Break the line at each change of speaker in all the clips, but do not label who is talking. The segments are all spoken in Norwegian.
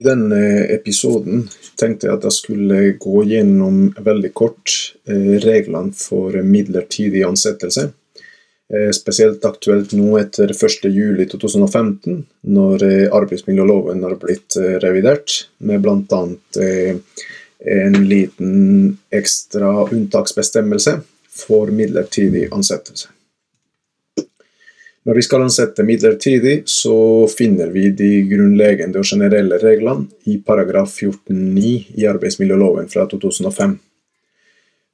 I denne episoden tenkte jeg at jeg skulle gå gjennom veldig kort eh, reglene for midlertidig ansettelse. Eh, spesielt aktuelt nå etter 1.7.2015, når eh, arbeidsmiljøloven har blitt revidert med bl.a. en liten ekstra unntaksbestemmelse for midlertidig ansettelse. Når vi skal ansette midlertidig, så finner vi de grunnleggende og generelle reglene i paragraf 14-9 i arbeidsmiljøloven fra 2005.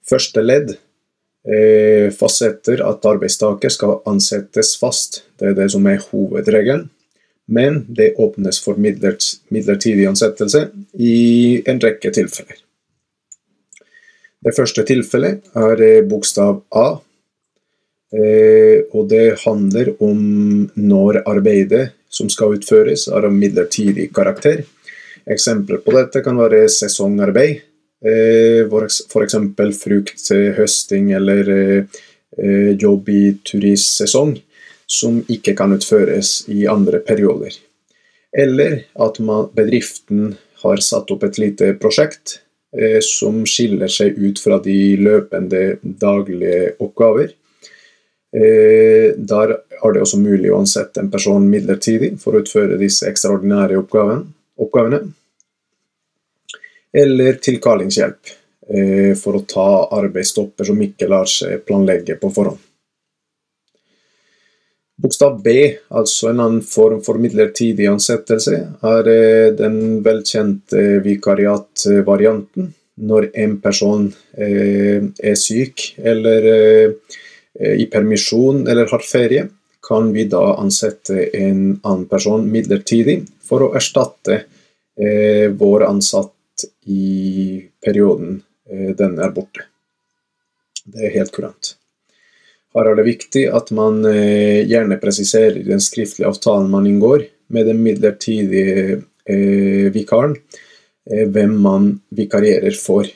Første ledd eh, fastsetter at arbeidstaker skal ansettes fast. Det er det som er hovedregelen. Men det åpnes for midlertidig ansettelse i en rekke tilfeller. Det første tilfellet er eh, bokstav A og det handler om når arbeidet som skal utføres, er av midlertidig karakter. Eksempler på dette kan være sesongarbeid, eh, f.eks. frukthøsting eller eh, jobb i turistsesong, som ikke kan utføres i andre perioder. Eller at bedriften har satt opp et lite prosjekt som skiller seg ut fra de løpende daglige oppgaver Eh, der er det også mulig å ansette en person midlertidig for å utføre disse ekstraordinære oppgavene. Eller tilkallingshjelp eh, for å ta arbeidsstopper som ikke lar seg planlegge på forhånd. Bokstav B, altså en annen form for midlertidig ansettelse, er eh, den velkjente vikariatvarianten når en person er syk eller Eh, i permisjon eller har ferie, kan vi da ansette en annen person midlertidig for å erstatte eh, vår ansatt i perioden eh, den er borte. Det er helt kurant. Her er det viktig at man eh, gjerne presiserer den skriftlige avtalen man inngår med den midlertidige eh, vikaren, eh, hvem man vikarierer for.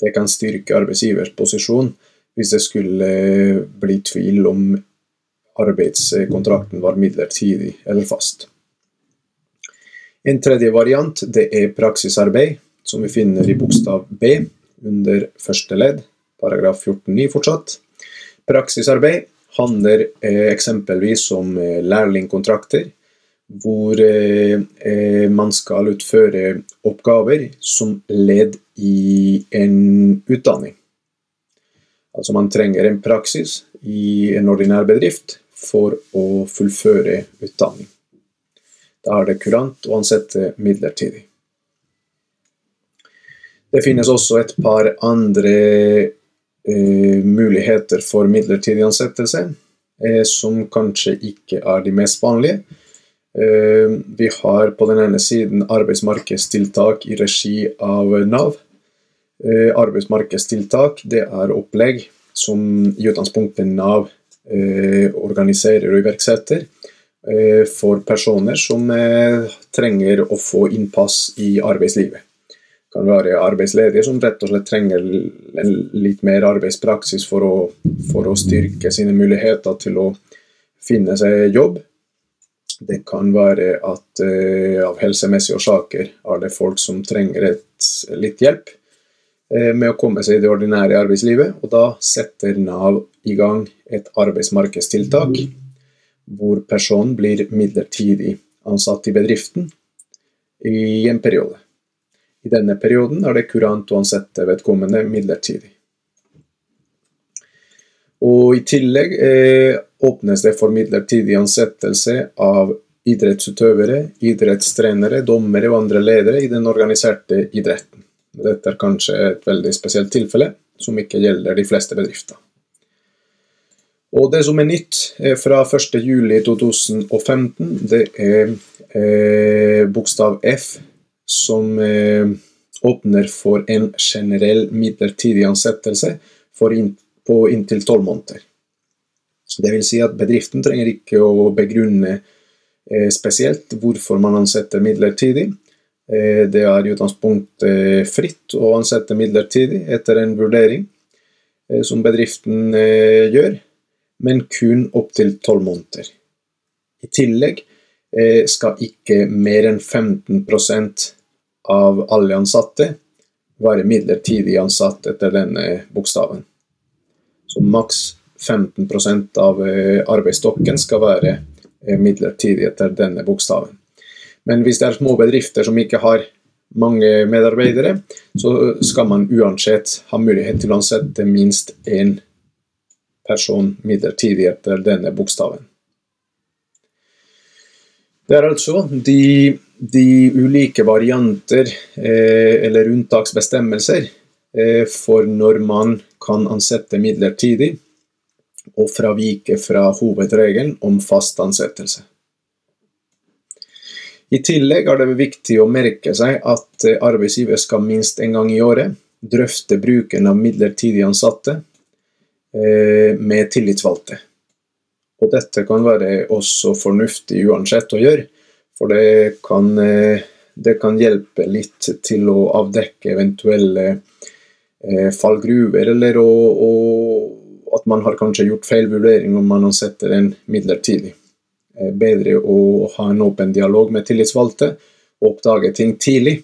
Det kan styrke arbeidsgivers posisjon hvis det skulle bli tvil om arbeidskontrakten var midlertidig eller fast. En tredje variant det er praksisarbeid, som vi finner i bokstav B under første ledd, paragraf 14-9 fortsatt. Praksisarbeid handler eh, eksempelvis om eh, lærlingkontrakter, hvor eh, eh, man skal utføre oppgaver som ledd i en utdanning. Altså man trenger en praksis i en ordinær bedrift for å fullføre utdanning. Da er det kurant å ansette midlertidig. Det finnes også et par andre eh, muligheter for midlertidig ansettelse, eh, som kanskje ikke er de mest vanlige. Eh, vi har på den ene siden arbeidsmarkedstiltak i regi av Nav arbeidsmarkedstiltak det er opplegg som i utgangspunktet Nav eh, organiserer og iverksetter eh, for personer som trenger å få innpass i arbeidslivet. Det kan være arbeidsledige som rett og slett trenger litt mer arbeidspraksis for å, for å styrke sine muligheter til å finne seg jobb. Det kan være at av helsemessige årsaker er det folk som trenger et, litt hjelp. Eh, med å komme seg i det ordinære arbeidslivet. Og da setter Nav i gang et arbeidsmarkedstiltak hvor personen blir midlertidig ansatt i bedriften i en periode. I denne perioden er det kurant å ansette vedkommende midlertidig. Og I tillegg eh, åpnes det for midlertidig ansettelse av idrettsutøvere, idrettstrenere, dommere og andre ledere i den organiserte idretten. Dette er kanskje et veldig spesielt tilfelle, som ikke gjelder de fleste bedrifter. Og Det som er nytt fra 1.7.2015, det er eh, bokstav F, som eh, åpner for en generell midlertidig ansettelse in, på inntil tolv måneder. Det vil si at bedriften trenger ikke å begrunne eh, spesielt hvorfor man ansetter midlertidig, Eh, det er i utgangspunktet fritt å ansette midlertidig etter en vurdering eh, som bedriften eh, gjør, men kun opptil tolv måneder. I tillegg eh, skal ikke mer enn 15% av alle ansatte være midlertidig ansatt etter denne bokstaven. Så maks 15% av eh, arbeidsstokken skal være eh, midlertidig etter denne bokstaven. Men hvis det er små bedrifter som ikke har mange medarbeidere, så skal man uansett ha mulighet til å ansette minst én person midlertidig etter denne bokstaven. Det er altså de, de ulike varianter eh, eller unntaksbestemmelser eh, for når man kan ansette midlertidig og fravike fra hovedregelen om fast ansettelse. I tillegg er det viktig å merke seg at eh, arbeidsgiver skal minst en gang i året drøfte bruken av midlertidig ansatte eh, med tillitsvalgte. Og dette kan være også fornuftig uansett å gjøre, for det kan, eh, det kan hjelpe litt til å avdekke eventuelle fallgruver, eller å, å, at man har kanskje gjort feil vurdering om man ansetter en midlertidig. Eh, bedre å ha en åpen dialog med tillitsvalgte og oppdage ting tidlig,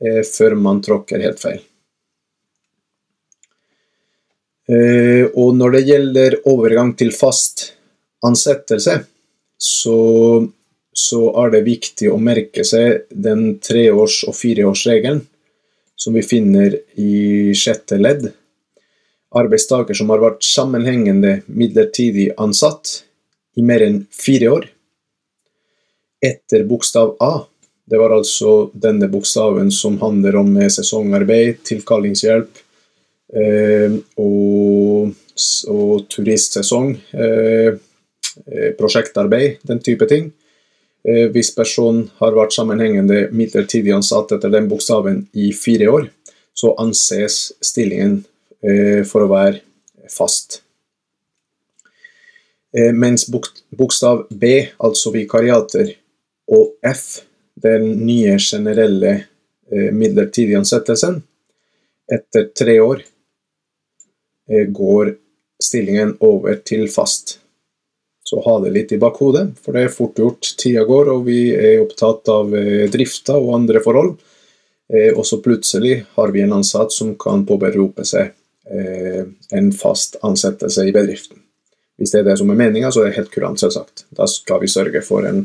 før man tråkker helt feil. Og når det gjelder overgang til fast ansettelse, så, så er det viktig å merke seg den treårs- og fireårsregelen som vi finner i sjette ledd. Arbeidstaker som har vært sammenhengende midlertidig ansatt i mer enn fire år. Etter bokstav A, det var altså denne bokstaven som handler om sesongarbeid, tilkallingshjelp eh, og, og turistsesong. Eh, Eh, prosjektarbeid, den type ting. Eh, hvis personen har vært sammenhengende midlertidig ansatt etter den bokstaven i fire år, så anses stillingen eh, for å være fast. Mens bokstav B, altså vikariater, og F, den nye generelle midlertidige ansettelsen, etter tre år går stillingen over til fast. Så ha det litt i bakhodet, for det er fort gjort. Tida går, og vi er opptatt av eh, drifta og andre forhold. Eh, og så plutselig har vi en ansatt som kan påberope seg eh, en fast ansettelse i bedriften. Hvis det er det som er meninga, så er det helt kurant, selvsagt. Da skal vi sørge for en,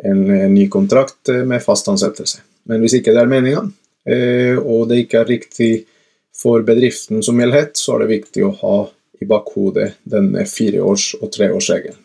en, ny kontrakt med fast ansettelse. Men hvis ikke det er meninga, og det ikke er riktig for bedriften som helhet, så er det viktig å ha i bakhodet denne fireårs- og treårsregelen.